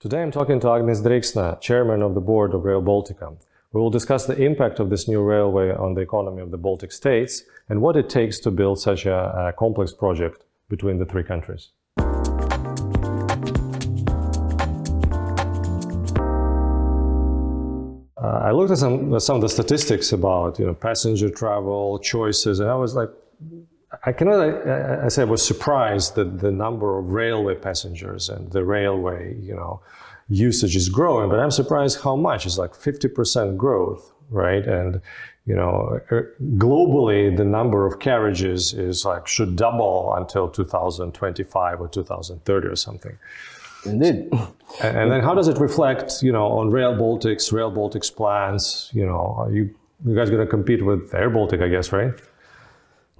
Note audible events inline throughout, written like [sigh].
Today I'm talking to Agnis Driksna, chairman of the board of Rail Baltica. We will discuss the impact of this new railway on the economy of the Baltic states and what it takes to build such a, a complex project between the three countries. Uh, I looked at some some of the statistics about you know passenger travel choices, and I was like, I cannot. I, I say I was surprised that the number of railway passengers and the railway, you know, usage is growing. But I'm surprised how much. It's like 50% growth, right? And you know, er, globally, the number of carriages is like should double until 2025 or 2030 or something. Indeed. And, and then how does it reflect, you know, on Rail Baltics, Rail Baltics plans? You know, are you you guys going to compete with Air Baltic, I guess, right?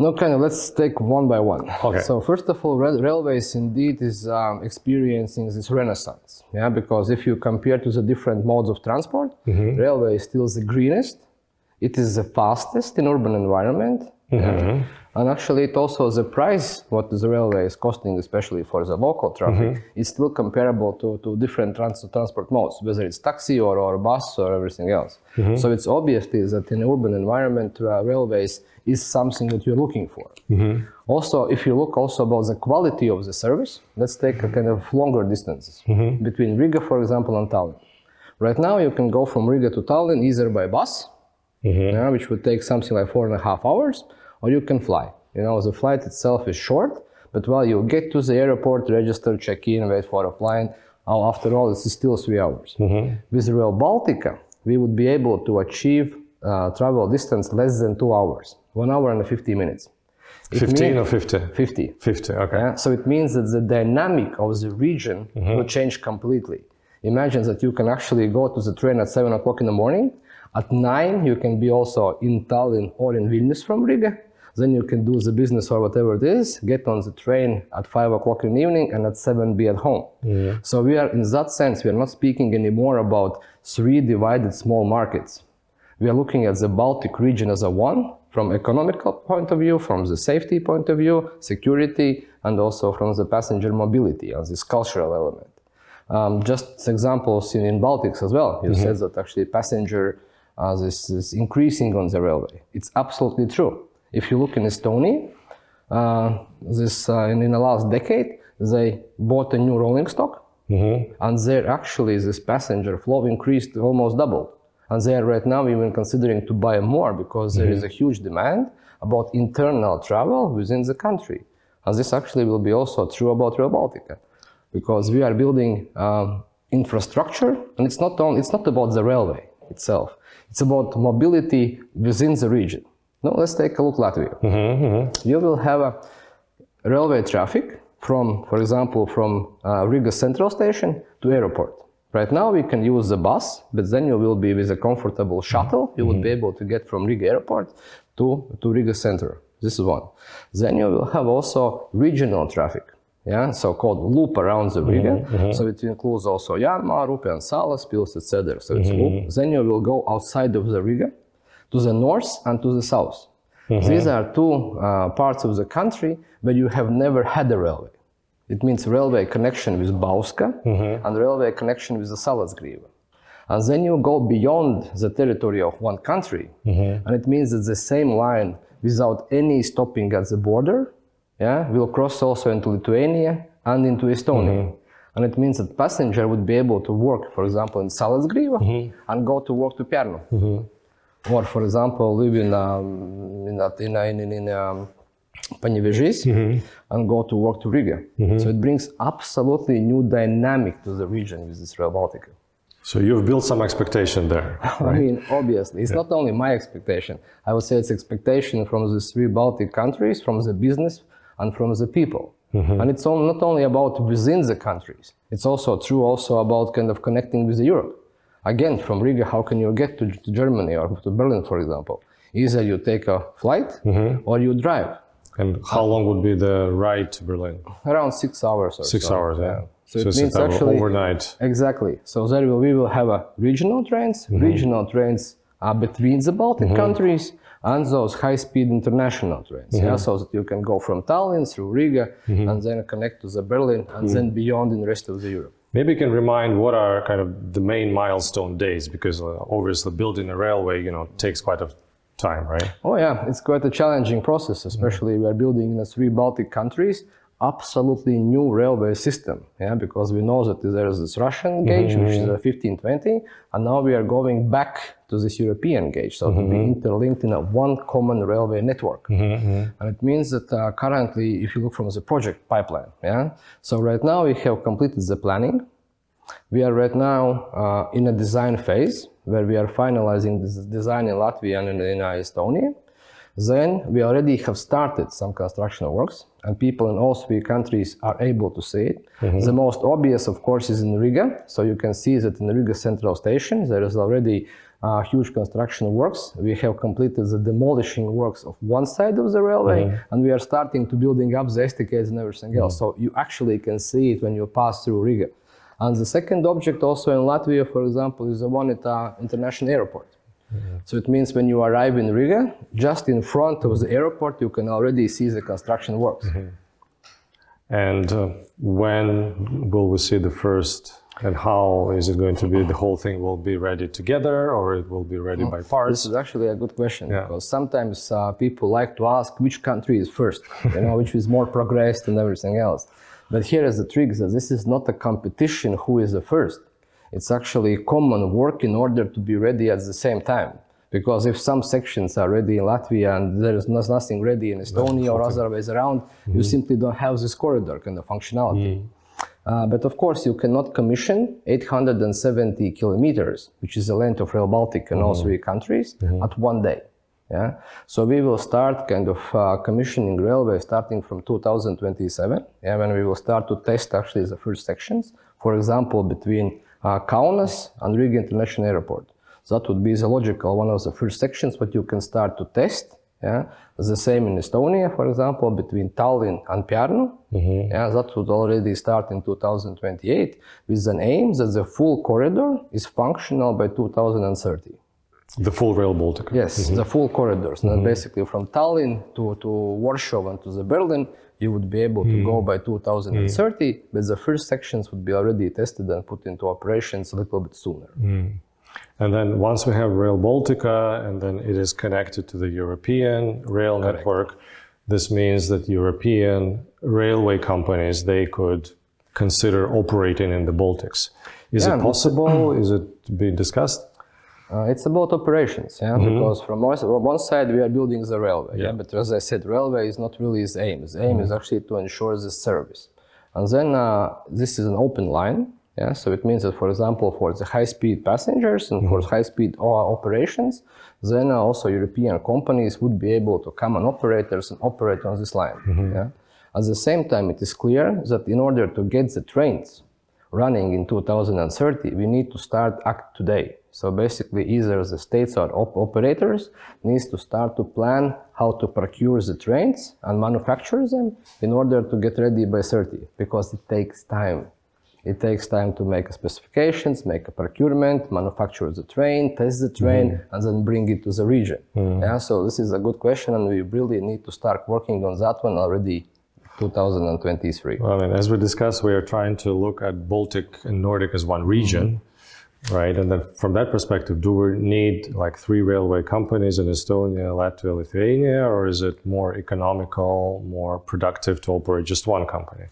No, kind of. Let's take one by one. Okay. So first of all, rail- railways indeed is um, experiencing this renaissance. Yeah, because if you compare to the different modes of transport, railway is still the greenest. It is the fastest in urban environment. Yeah. And actually, it also the price what the railway is costing, especially for the local traffic, mm-hmm. is still comparable to, to different trans- transport modes, whether it's taxi or, or bus or everything else. Mm-hmm. So it's obviously that in urban environment, uh, railways is something that you're looking for. Mm-hmm. Also, if you look also about the quality of the service, let's take a kind of longer distances between Riga, for example, and Tallinn. Right now, you can go from Riga to Tallinn either by bus, yeah, which would take something like four and a half hours, or you can fly. You know, the flight itself is short, but while you get to the airport, register, check in, wait for a plane, uh, after all, it's still three hours. With Rail Baltica, we would be able to achieve uh, travel distance less than two hours, one hour and 50 minutes. It 15 mean- or 50? 50. 50, okay. Yeah, so it means that the dynamic of the region will change completely. Imagine that you can actually go to the train at 7 o'clock in the morning. At 9, you can be also in Tallinn or in Vilnius from Riga. Then you can do the business or whatever it is, get on the train at 5 o'clock in the evening, and at 7 be at home. So we are, in that sense, we are not speaking anymore about three divided small markets. We are looking at the Baltic region as a one from economical point of view, from the safety point of view, security, and also from the passenger mobility and this cultural element. Um, just examples in, in Baltics as well. You said that actually passenger uh, this is increasing on the railway. It's absolutely true. If you look in Estonia, uh, this uh, in, in the last decade they bought a new rolling stock, and there actually this passenger flow increased almost double. And they are right now even considering to buy more because there is a huge demand about internal travel within the country. And this actually will be also true about Rail Baltica because we are building um, infrastructure and it's not only, it's not about the railway itself. It's about mobility within the region. Now let's take a look Latvia. Mm-hmm, mm-hmm. You will have a railway traffic from, for example, from uh, Riga Central Station to airport. Right now we can use the bus, but then you will be with a comfortable shuttle. You would be mm-hmm. able to get from Riga Airport to, to Riga Center. This is one. Then you will have also regional traffic, yeah, so-called loop around the Riga. So it includes also Rupian, Salaspils, etc. So it's loop. Then you will go outside of the Riga to the north and to the south. Mm-hmm. These are two uh, parts of the country where you have never had a railway. It means railway connection with Bauska mm-hmm. and railway connection with the Salacgrīva. And then you go beyond the territory of one country, mm-hmm. and it means that the same line, without any stopping at the border, yeah, will cross also into Lithuania and into Estonia. And it means that passenger would be able to work, for example, in Salacgrīva and go to work to Pärnu. Or, for example, live in um, in a- in in, in um, Panevėžys and go to work to Riga. So it brings absolutely new dynamic to the region with this Rail Baltica. So you've built some expectation there. [laughs] I mean, obviously, it's not only my expectation. I would say it's expectation from the three Baltic countries, from the business, and from the people. And it's all, not only about within the countries. It's also true also about kind of connecting with Europe. Again, from Riga, how can you get to, to Germany or to Berlin, for example? Either you take a flight mm-hmm. or you drive. And how long would be the ride to Berlin? Around six hours or Six so. hours, yeah. So, it it's means actually overnight. Exactly. So there will, we will have a regional trains. Mm-hmm. Regional trains are between the Baltic mm-hmm. countries and those high-speed international trains. Yeah, so that you can go from Tallinn through Riga and then connect to the Berlin and then beyond in the rest of the Europe. Maybe you can remind what are kind of the main milestone days because uh, obviously building a railway, you know, takes quite a time, right? Oh yeah, it's quite a challenging process, especially we are building in the three Baltic countries. Absolutely new railway system, yeah, because we know that there is this Russian gauge, which is a 1520, and now we are going back to this European gauge, so to be mm-hmm. interlinked in a one common railway network. Mm-hmm, mm-hmm. And it means that uh, currently, if you look from the project pipeline, yeah, so right now we have completed the planning. We are right now uh, in a design phase where we are finalizing the design in Latvia and in, in uh, Estonia. Then we already have started some construction works, and people in all three countries are able to see it. The most obvious, of course, is in Riga. So you can see that in Riga Central Station there is already uh, huge construction works. We have completed the demolishing works of one side of the railway, and we are starting to building up the estates and everything else. So you actually can see it when you pass through Riga. And the second object also in Latvia, for example, is the one at uh, International Airport. So it means when you arrive in Riga, just in front of the airport, you can already see the construction works. And uh, when will we see the first? And how is it going to be? The whole thing will be ready together, or it will be ready by parts This is actually a good question Yeah. because sometimes uh, people like to ask which country is first, you know, which is more progressed and everything else. But here is the trick that this is not a competition who is the first. It's actually common work in order to be ready at the same time. Because if some sections are ready in Latvia and there is nothing ready in Estonia or other ways around, you simply don't have this corridor kind of functionality. Uh, but of course, you cannot commission 870 kilometers, which is the length of Rail Baltic in all three countries, at one day. Yeah. So we will start kind of uh, commissioning railway starting from 2027. Yeah, when we will start to test actually the first sections. For example, between uh, Kaunas and Riga International Airport. So that would be the logical one of the first sections, but you can start to test. Yeah, the same in Estonia, for example, between Tallinn and Pärnu. Yeah, mm-hmm. that would already start in 2028 with an aim that the full corridor is functional by 2030. The full Rail Baltica. Yes, mm-hmm. the full corridors. Now, mm-hmm. basically, from Tallinn to, to Warsaw and to the Berlin, you would be able to go by 2030, but the first sections would be already tested and put into operations a little bit sooner. And then once we have Rail Baltica, and then it is connected to the European rail network, this means that European railway companies they could consider operating in the Baltics. Is Yeah. it possible? [clears throat] is it being discussed? Uh, it's about operations, yeah, because from one, one side we are building the railway, yeah. but as I said, railway is not really its aim. Its aim is actually to ensure the service, and then uh, this is an open line, yeah. So it means that, for example, for the high-speed passengers and for high-speed uh, operations, then uh, also European companies would be able to come and operators and operate on this line, yeah. At the same time, it is clear that in order to get the trains running in 2030, we need to start act today. So basically, either the states or op- operators needs to start to plan how to procure the trains and manufacture them in order to get ready by 30, because it takes time. It takes time to make specifications, make a procurement, manufacture the train, test the train, mm-hmm. and then bring it to the region. Mm-hmm. Yeah, so this is a good question, and we really need to start working on that one already 2023. Well, I mean, as we discussed, we are trying to look at Baltic and Nordic as one region, mm-hmm. right? And then from that perspective, do we need like three railway companies in Estonia, Latvia, Lithuania, or is it more economical, more productive to operate just one company?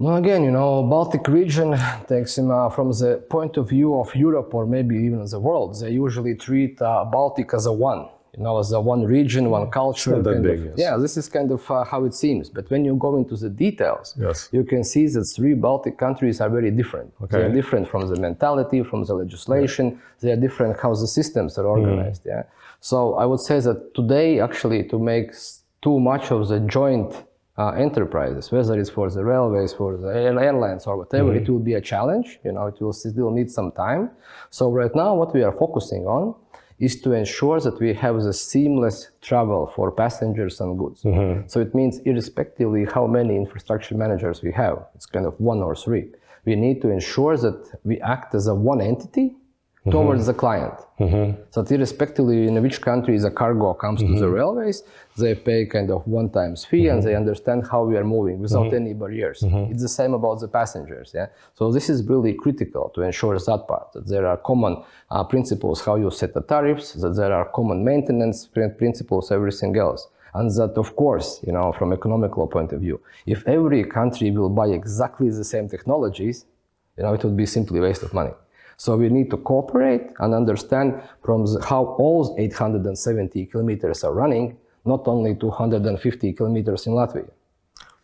Well, again, you know, Baltic region [laughs] takes him uh, from the point of view of Europe or maybe even the world. They usually treat uh, Baltic as a one, you know, as a one region, one culture. not that big, of- yes. Yeah, this is kind of uh, how it seems. But when you go into the details, Yes. you can see that three Baltic countries are very different. Okay. They are different from the mentality, from the legislation. They are different how the systems are organized. Yeah. So I would say that today, actually, to make too much of the joint uh, enterprises, whether it's for the railways, for the airlines, or whatever, it will be a challenge. You know, it will still need some time. So right now, what we are focusing on is to ensure that we have the seamless travel for passengers and goods. So it means irrespectively how many infrastructure managers we have, it's kind of one or three, we need to ensure that we act as a one entity Mhm. towards the client. Mhm. So that irrespectively in which country the cargo comes to the mhm. railways, they pay kind of one times fee and they understand how we are moving without any barriers. It's the same about the passengers. Yeah. So this is really critical to ensure that part that there are common uh, principles how you set the tariffs, that there are common maintenance principles, everything else. And that, of course, you know, from economical point of view, if every country will buy exactly the same technologies, you know, it would be simply waste of money. So we need to cooperate and understand from the, how all 870 kilometers are running, not only 250 kilometers in Latvia.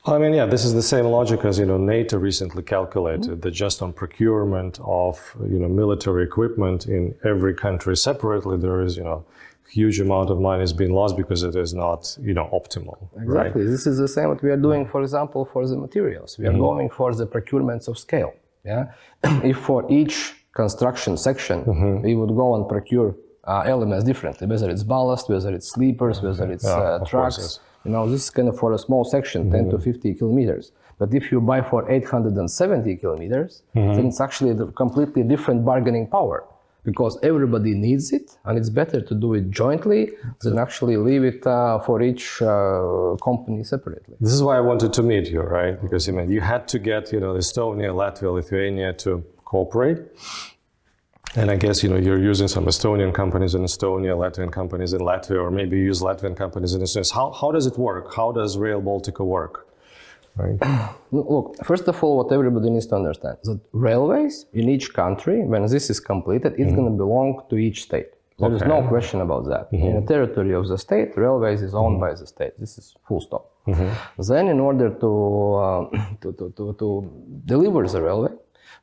I mean, yeah, this is the same logic as you know NATO recently calculated mm-hmm. that just on procurement of you know military equipment in every country separately, there is you know huge amount of money is being lost because it is not you know optimal. Right? Exactly. This is the same what we are doing, for example, for the materials. We are mm-hmm. going for the procurements of scale. Yeah. [clears throat] if for each construction section we would go and procure uh, elements differently, whether it's ballast, whether it's sleepers, whether it's Yeah, uh, of course, trucks. yes. You know, this is kind of for a small section, 10 to 50 kilometers. But if you buy for 870 kilometers, then it's actually a completely different bargaining power because everybody needs it and it's better to do it jointly than actually leave it uh, for each uh, company separately. This is why I wanted to meet you, right? Because you mean you had to get you know Estonia, Latvia, Lithuania to cooperate. And I guess you know you're using some Estonian companies in Estonia, Latvian companies in Latvia, or maybe you use Latvian companies in Estonia. How, how does it work? How does Rail Baltica work? Right. [clears throat] Look, first of all, what everybody needs to understand is that railways in each country, when this is completed, it's mm-hmm. going to belong to each state. There is no question about that. In mm-hmm. the territory of the state, railways is owned mm-hmm. by the state. This is full stop. Then, in order to, uh, [clears throat] to, to, to, to deliver the railway,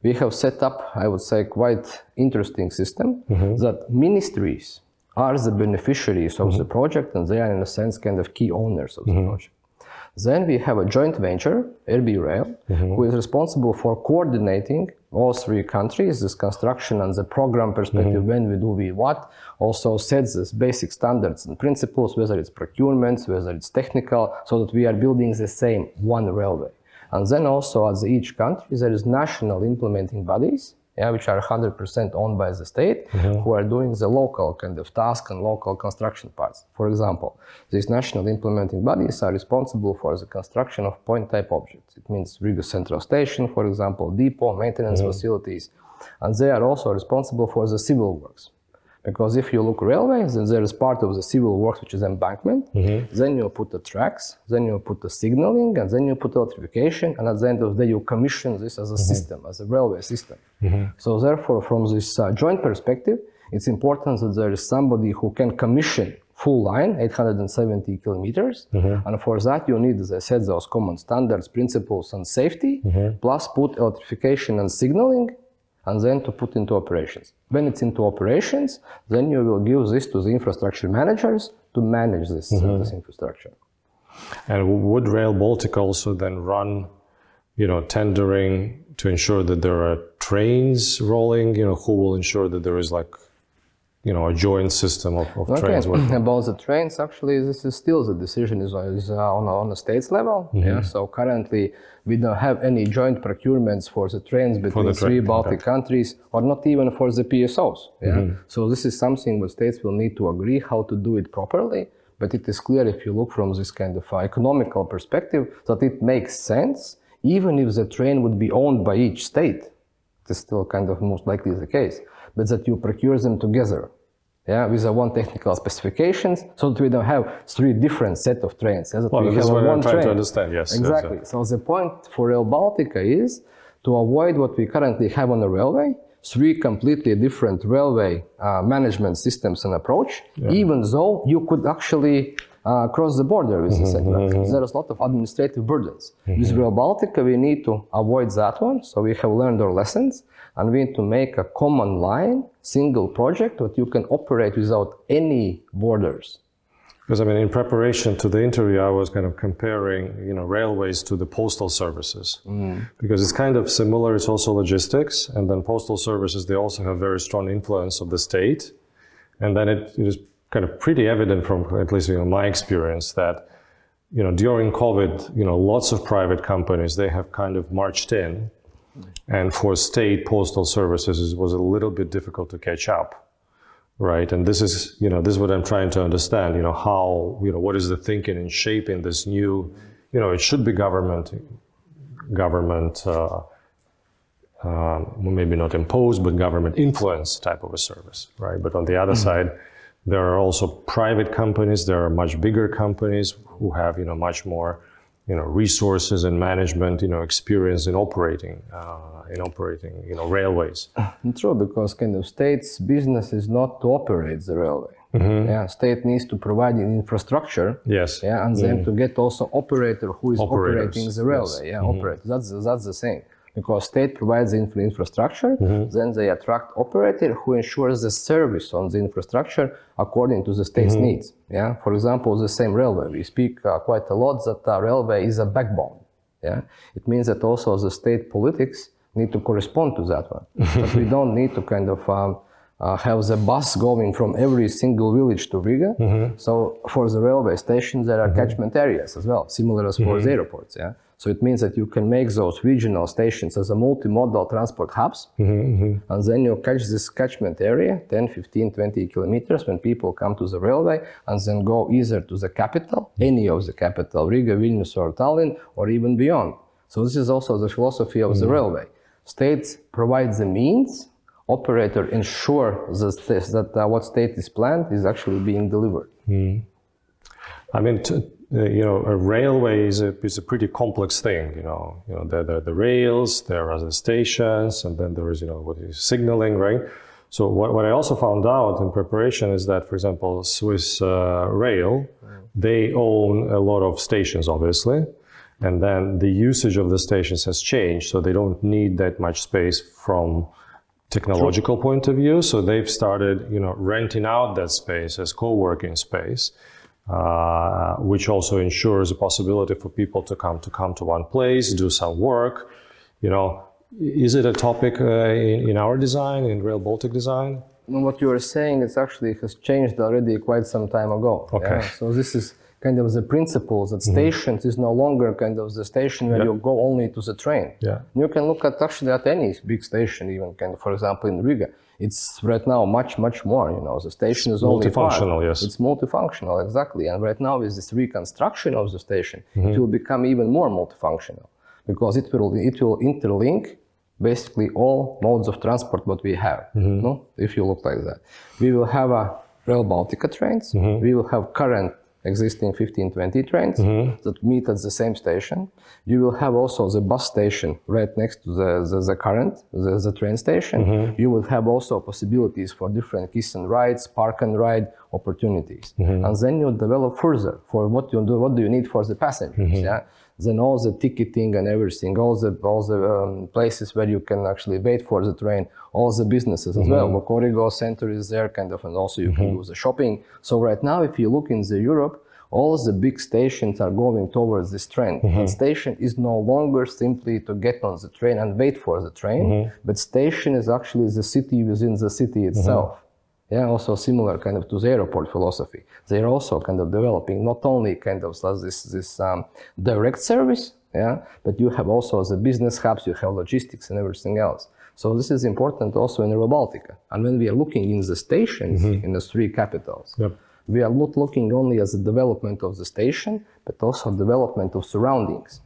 we have set up, I would say, quite interesting system mm-hmm. that ministries are the beneficiaries of the mm-hmm. project and they are, in a sense, kind of key owners of the mm-hmm. project. Then we have a joint venture, RB Rail, who is responsible for coordinating all three countries, this construction and the program perspective, when we do we what, also sets this basic standards and principles, whether it's procurements, whether it's technical, so that we are building the same one railway. And then also as each country, there is national implementing bodies, yeah, which are 100% owned by the state, mm-hmm. who are doing the local kind of task and local construction parts. For example, these national implementing bodies are responsible for the construction of point type objects. It means Riga Central Station, for example, depot, maintenance mm-hmm. facilities. And they are also responsible for the civil works. Because if you look railways, then there is part of the civil works which is embankment. Mm-hmm. Then you put the tracks, then you put the signaling, and then you put electrification, and at the end of the day you commission this as a mm-hmm. system, as a railway system. Mm-hmm. So therefore, from this uh, joint perspective, it's important that there is somebody who can commission full line, 870 kilometers, and for that you need, as I said, those common standards, principles, and safety, plus put electrification and signaling, and then to put into operations. When it's into operations, then you will give this to the infrastructure managers to manage this, uh, this infrastructure. And would Rail Baltica also then run, you know, tendering to ensure that there are trains rolling? You know, who will ensure that there is like, you know, a joint system of, of trains? [clears throat] About the trains, actually, this is still the decision is, is uh, on, a, on a states level. Yeah. So currently, we don't have any joint procurements for the trains between the three train, Baltic countries, or not even for the PSOs. Yeah. So this is something that states will need to agree how to do it properly. But it is clear if you look from this kind of uh, economical perspective that it makes sense, even if the train would be owned by each state. It is still kind of most likely the case, but that you procure them together yeah, with a one technical [laughs] specifications, so that we don't have three different set of trains. Yeah, that Well, we that's what one I'm trying train. to understand. Yes. yes, Exactly. So the point for Rail Baltica is to avoid what we currently have on the railway, three completely different railway uh, management systems and approach, even though you could actually uh, cross the border with the mm-hmm, segment. Mm-hmm. There is a lot of administrative burdens. With mm-hmm. Rail Baltica, we need to avoid that one. So we have learned our lessons and we need to make a common line, single project that you can operate without any borders. Because I mean, in preparation to the interview, I was kind of comparing, you know, railways to the postal services, mm. because it's kind of similar. It's also logistics, and then postal services they also have very strong influence of the state, and then it, it is kind of pretty evident from at least you know my experience that, you know, during COVID, you know, lots of private companies they have kind of marched in, and for state postal services, it was a little bit difficult to catch up, right? And this is, you know, this is what I'm trying to understand. You know, how, you know, what is the thinking in shaping this new, you know, it should be government, government. Uh, um, maybe not imposed, but government influence type of a service, right? But on the other mm-hmm. side, there are also private companies. There are much bigger companies who have, you know, much more, you know, resources and management, you know, experience in operating, uh, in operating, you know, railways. [laughs] True, because kind of state's business is not to operate the railway. Mm-hmm. Yeah, state needs to provide an infrastructure. Yes. Yeah, and then mm-hmm. to get also operator who is Operators. operating the railway. Yes. Yeah, mm-hmm. operator. That's that's the same because state provides the infrastructure, mm-hmm. then they attract operator who ensures the service on the infrastructure according to the state's mm-hmm. needs. Yeah, for example, the same railway. We speak uh, quite a lot that uh, railway is a backbone. Yeah, it means that also the state politics need to correspond to that one. [laughs] but we don't need to kind of um, uh, have the bus going from every single village to Riga. Mm-hmm. So for the railway stations, there are mm-hmm. catchment areas as well, similar as for mm-hmm. the airports. Yeah. So it means that you can make those regional stations as a multimodal transport hubs, mm-hmm. and then you catch this catchment area, 10, 15, 20 kilometers, when people come to the railway, and then go either to the capital, any of the capital, Riga, Vilnius, or Tallinn, or even beyond. So this is also the philosophy of the railway. States provide the means operator ensure that, that uh, what state is planned is actually being delivered. Mm. I mean, you know, a railway is a, is a pretty complex thing. You know, you know, there, there are the rails, there are the stations, and then there is, you know, what is signaling, right? So what, what I also found out in preparation is that, for example, Swiss uh, Rail, mm. they own a lot of stations, obviously, and then the usage of the stations has changed, so they don't need that much space from technological True. point of view. So they've started, you know, renting out that space as co-working space, uh, which also ensures a possibility for people to come to come to one place, do some work. You know, is it a topic uh, in, in, our design, in Rail Baltic design? What you are saying, it's actually has changed already quite some time ago. Okay. Yeah? So this is kind of the principles that mm-hmm. stations is no longer kind of the station where yeah. you go only to the train. Yeah. You can look at actually at any big station, even kind of, for example, in Riga. It's right now much, much more. You know, the station is only multifunctional. Yes, it's multifunctional exactly. And right now, with this reconstruction of the station, mm-hmm. it will become even more multifunctional because it will it will interlink basically all modes of transport what we have. Mm-hmm. No, if you look like that, we will have a Rail Baltica trains. Mm-hmm. We will have current existing 1520 trains mm-hmm. that meet at the same station. You will have also the bus station right next to the, the, the current, the, the, train station. Mm-hmm. You will have also possibilities for different kiss and rides, park and ride opportunities. Mm-hmm. And then you develop further for what you do, what do you need for the passengers. Mm-hmm. Yeah then all the ticketing and everything, all the all the um, places where you can actually wait for the train, all the businesses as mm-hmm. well. Mokorigo Center is there, kind of, and also you mm-hmm. can do the shopping. So right now, if you look in the Europe, all the big stations are going towards this trend. Mm-hmm. And station is no longer simply to get on the train and wait for the train, mm-hmm. but station is actually the city within the city itself. Yeah, also similar kind of to the airport philosophy. They're also kind of developing not only kind of this this um, direct service, yeah, but you have also the business hubs, you have logistics and everything else. So this is important also in Rail Baltica. And when we are looking in the stations mm-hmm. in the three capitals, yep. we are not looking only as the development of the station, but also development of surroundings,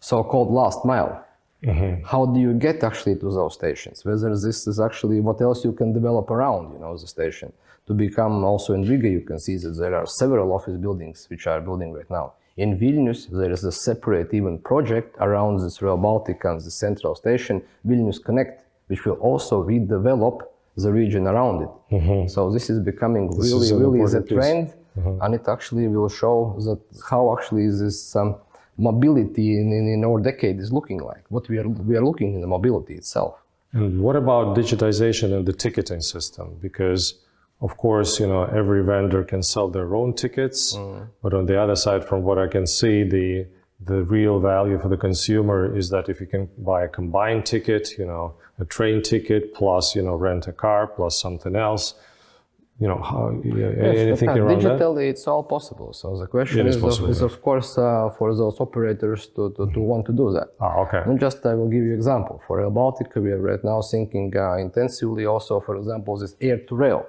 so-called last mile. Mm-hmm. How do you get actually to those stations? Whether this is actually what else you can develop around, you know, the station. To become also in Riga, you can see that there are several office buildings which are building right now. In Vilnius, there is a separate even project around this Rail Baltica and the central station, Vilnius Connect, which will also redevelop the region around it. Mm-hmm. So this is becoming this really, is really the trend, mm-hmm. and it actually will show that how actually this um, mobility in, in, in our decade is looking like, what we are, we are looking in the mobility itself. And what about digitization and the ticketing system? Because of course, you know, every vendor can sell their own tickets, mm. but on the other side, from what I can see, the the real value for the consumer is that if you can buy a combined ticket, you know, a train ticket plus, you know, rent a car plus something else, you know, how, Yes, anything uh, around that? digitally, it's all possible. So the question is is, possible, of, is of course uh, for those operators to, to, to want to do that. Ah, okay. And just I will give you example. For Baltica, we are right now thinking uh, intensively also, for example, this air to rail.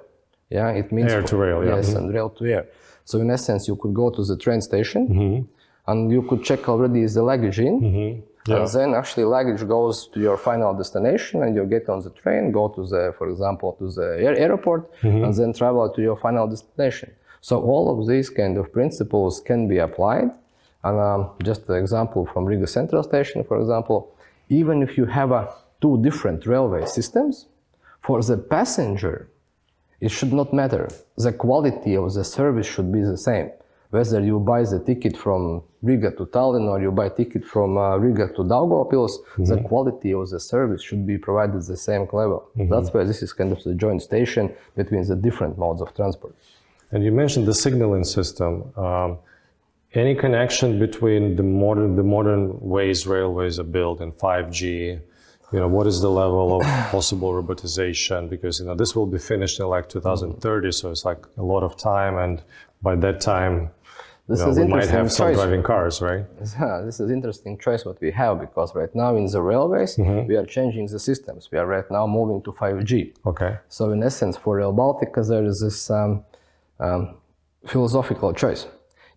Yeah, it means Air to rail, yeah. Yes, and rail to air. So in essence, you could go to the train station Mm-hmm. and you could check already is the luggage in. Yeah. And then actually luggage goes to your final destination and you get on the train, go to the, for example, to the air- airport Mm-hmm. and then travel to your final destination. So all of these kind of principles can be applied. And um, just an example from Riga Central Station, for example, even if you have a, two different railway systems, for the passenger, it should not matter. The quality of the service should be the same. Whether you buy the ticket from Riga to Tallinn or you buy ticket from uh, Riga to Daugavpils, the quality of the service should be provided the same level. That's why this is kind of the joint station between the different modes of transport. And you mentioned the signaling system. Um, any connection between the modern the modern ways railways are built and 5G? You know, what is the level of [coughs] possible robotization? Because you know this will be finished in like 2030, so it's like a lot of time, and by that time, This know, is we might interesting have choice. self-driving cars, right? [laughs] Yeah, this is interesting choice what we have because right now in the railways we are changing the systems. We are right now moving to 5G. Okay. So in essence, for Rail Baltica, there is this um, um, philosophical choice.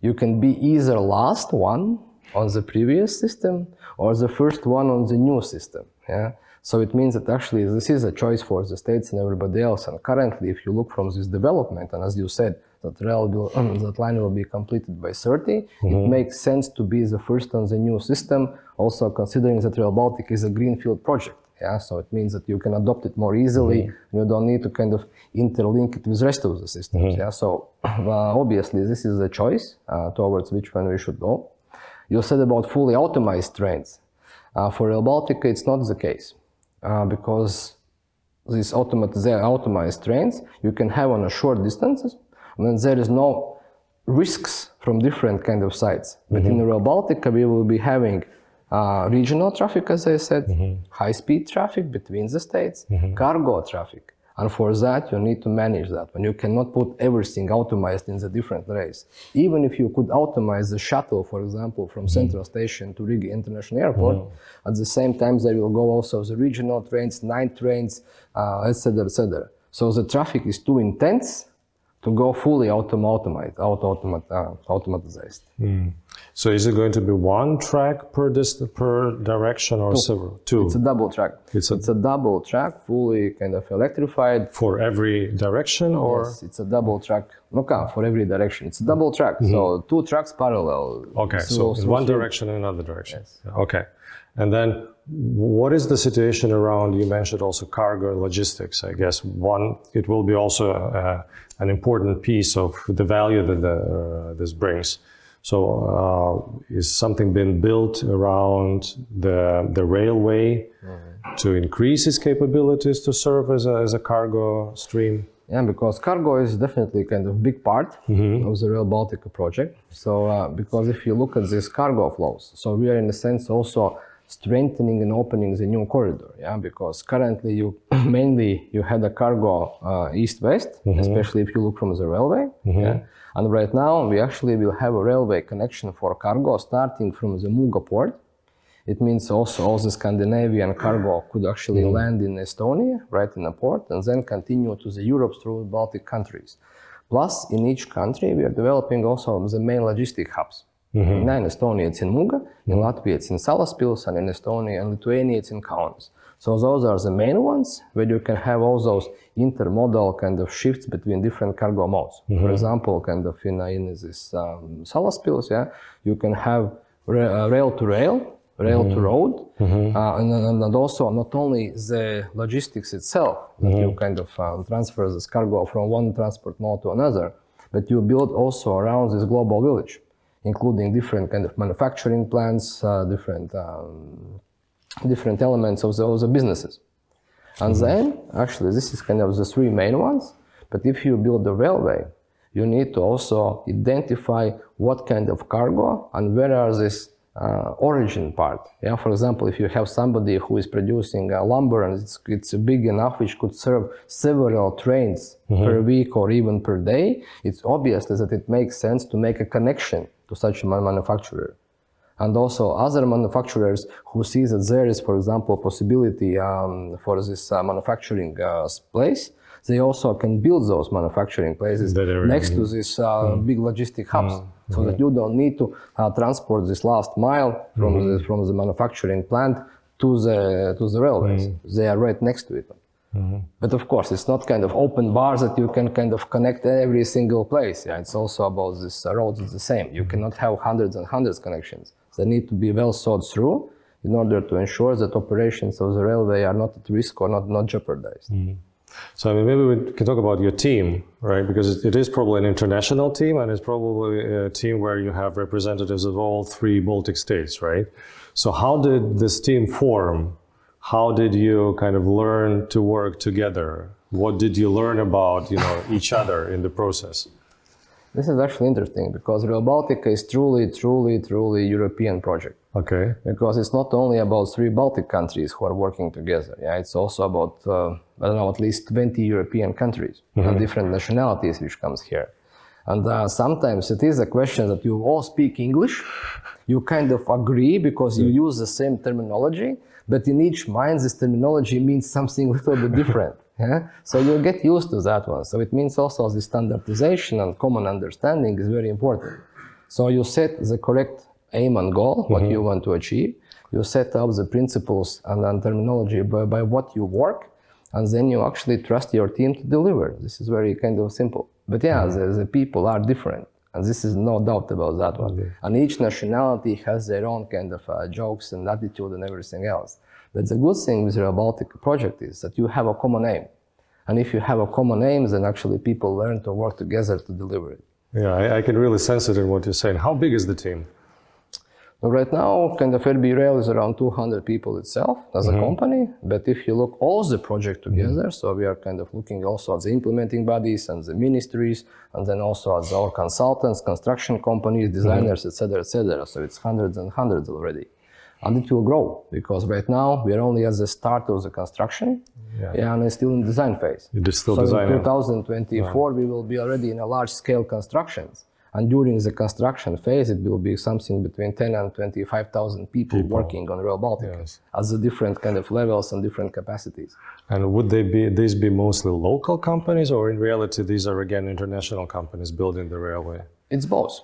You can be either last one on the previous system or the first one on the new system. Yeah. So it means that actually this is a choice for the states and everybody else. And currently, if you look from this development, and as you said, that rail will, [clears throat] that line will be completed by 30, it makes sense to be the first on the new system. Also considering that Rail Baltica is a greenfield project. Yeah, so it means that you can adopt it more easily. You don't need to kind of interlink it with rest of the systems. Yeah, so [clears throat] uh, obviously this is a choice uh, towards which one we should go. You said about fully optimized trains. Uh, for Rail Baltica, it's not the case uh, because these automat- are trains you can have on a short distances, then there is no risks from different kind of sites. But in mm-hmm. Rail Baltica, we will be having uh, regional traffic, as I said, mm-hmm. high-speed traffic between the states, mm-hmm. cargo traffic. And for that, you need to manage that. And you cannot put everything automized in the different rails. Even if you could automate the shuttle, for example, from Central Station to Riga International Airport, at the same time, there will go also the regional trains, night trains, uh, etc., etc. So the traffic is too intense to go fully autom- automate, auto automat, uh, automatized. So is it going to be one track per dist- per direction or several? Two It's a double track. It's a- it's a double track, fully kind of electrified. for every direction, or Yes, it's a double track. Okay, for every direction. It's a double track. So two tracks parallel. Okay, so So- one so- direction and another direction. Yes. Okay. And then what is the situation around, you mentioned also cargo and logistics. I guess one, it will be also uh, an important piece of the value that the, uh, this brings. So uh, is something being built around the, the railway to increase its capabilities to serve as a, as a cargo stream? Yeah, because cargo is definitely kind of big part of the Rail Baltica project. So, uh, because if you look at these cargo flows, so we are in a sense also strengthening and opening the new corridor. Yeah, because currently you [coughs] mainly you had a cargo uh, east-west, mm-hmm. especially if you look from the railway. Mm-hmm. Yeah, and right now we actually will have a railway connection for cargo starting from the Muuga port. It means also all the Scandinavian cargo could actually mm-hmm. land in Estonia, right in a port, and then continue to the Europe through Baltic countries. Plus, in each country, we are developing also the main logistic hubs. In Estonia, it's in Muuga, in Latvia, it's in Salaspils, and in Estonia and Lithuania, it's in Kaunas. So those are the main ones where you can have all those intermodal kind of shifts between different cargo modes. For example, kind of in, in this um, Salaspils, yeah, you can have uh, rail to rail, rail to road, uh, and, and, and also not only the logistics itself, that you kind of um, transfer this cargo from one transport mode to another, but you build also around this global village, including different kind of manufacturing plants, uh, different um, different elements of the, of the businesses. And then, actually, this is kind of the three main ones. But if you build a railway, you need to also identify what kind of cargo and where are these uh, origin part. Yeah, for example, if you have somebody who is producing uh, lumber and it's, it's big enough which could serve several trains per week or even per day, it's obvious that it makes sense to make a connection to such a manufacturer. And also other manufacturers who see that there is, for example, possibility um, for this uh, manufacturing uh, place, they also can build those manufacturing places next to these uh, big logistic hubs, so that you don't need to uh, transport this last mile from the from the manufacturing plant to the to the railways. They are right next to it. But of course, it's not kind of open bars that you can kind of connect every single place. Yeah, it's also about this uh, roads. It's the same. You cannot have hundreds and hundreds connections. They need to be well thought through in order to ensure that operations of the railway are not at risk or not not jeopardized. So I mean, maybe we can talk about your team, right? Because it is probably an international team, and it's probably a team where you have representatives of all three Baltic states, right? So how did this team form? How did you kind of learn to work together? What did you learn about, you know, [laughs] each other in the process? This is actually interesting because Rail Baltica is truly, truly, truly European project. Okay. because it's not only about three Baltic countries who are working together. Yeah, it's also about uh, I don't know at least 20 European countries and different nationalities which comes here. And uh, sometimes it is a question that you all speak English, you kind of agree because you use the same terminology, but in each mind this terminology means something a little bit different. [laughs] Yeah? So you get used to that one. So it means also the standardization and common understanding is very important. So you set the correct aim and goal, what mm-hmm. you want to achieve. You set up the principles and, and terminology by, by what you work, and then you actually trust your team to deliver. This is very kind of simple. But yeah, mm-hmm. the, the people are different, and this is no doubt about that one. And each nationality has their own kind of uh, jokes and attitude and everything else. But the good thing with the Baltic project is that you have a common aim. And if you have a common aim, then actually people learn to work together to deliver it. Yeah, I, I can really sense it in what you're saying. How big is the team? Right now, kind of RB Rail is around 200 people itself as a company. But if you look all the project together, so we are kind of looking also at the implementing bodies and the ministries, and then also at our consultants, construction companies, designers, etc., etc. So it's hundreds and hundreds already. And it will grow because right now we are only at the start of the construction, Yeah. and it's still in design phase. You're still so designing. in 2024 we will be already in a large scale constructions and during the construction phase it will be something between 10 and 25,000 people, working on Rail Baltica Yes. at the different kind of levels and different capacities. And would they be these be mostly local companies, or in reality these are again international companies building the railway? It's both.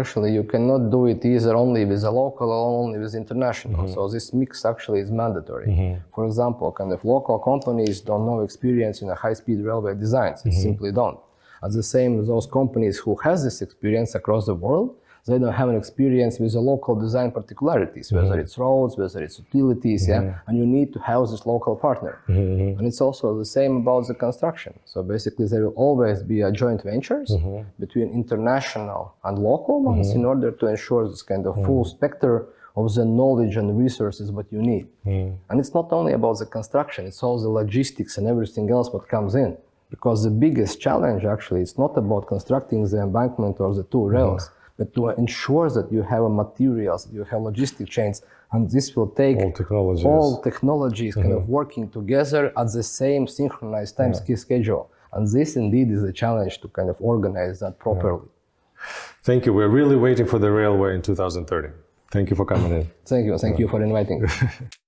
Actually, you cannot do it either only with a local or only with international. Mm-hmm. So this mix actually is mandatory. Mm-hmm. For example, kind of local companies don't know experience in a high-speed railway designs. They mm-hmm. simply don't. At the same, those companies who has this experience across the world, they don't have an experience with the local design particularities, whether mm-hmm. it's roads, whether it's utilities, yeah. Mm-hmm. And you need to have this local partner. Mm-hmm. And it's also the same about the construction. So basically, there will always be a joint ventures between international and local ones in order to ensure this kind of full spectrum of the knowledge and resources what you need. And it's not only about the construction; it's all the logistics and everything else what comes in. Because the biggest challenge actually is not about constructing the embankment or the two rails, mm-hmm. but to ensure that you have a materials, you have logistic chains, and this will take All technologies. all technologies kind of mm-hmm. working together at the same synchronized time sch- schedule. And this indeed is a challenge to kind of organize that properly. Thank you. We're really waiting for the railway in 2030. Thank you for coming in. Thank you. Thank you for inviting. [laughs]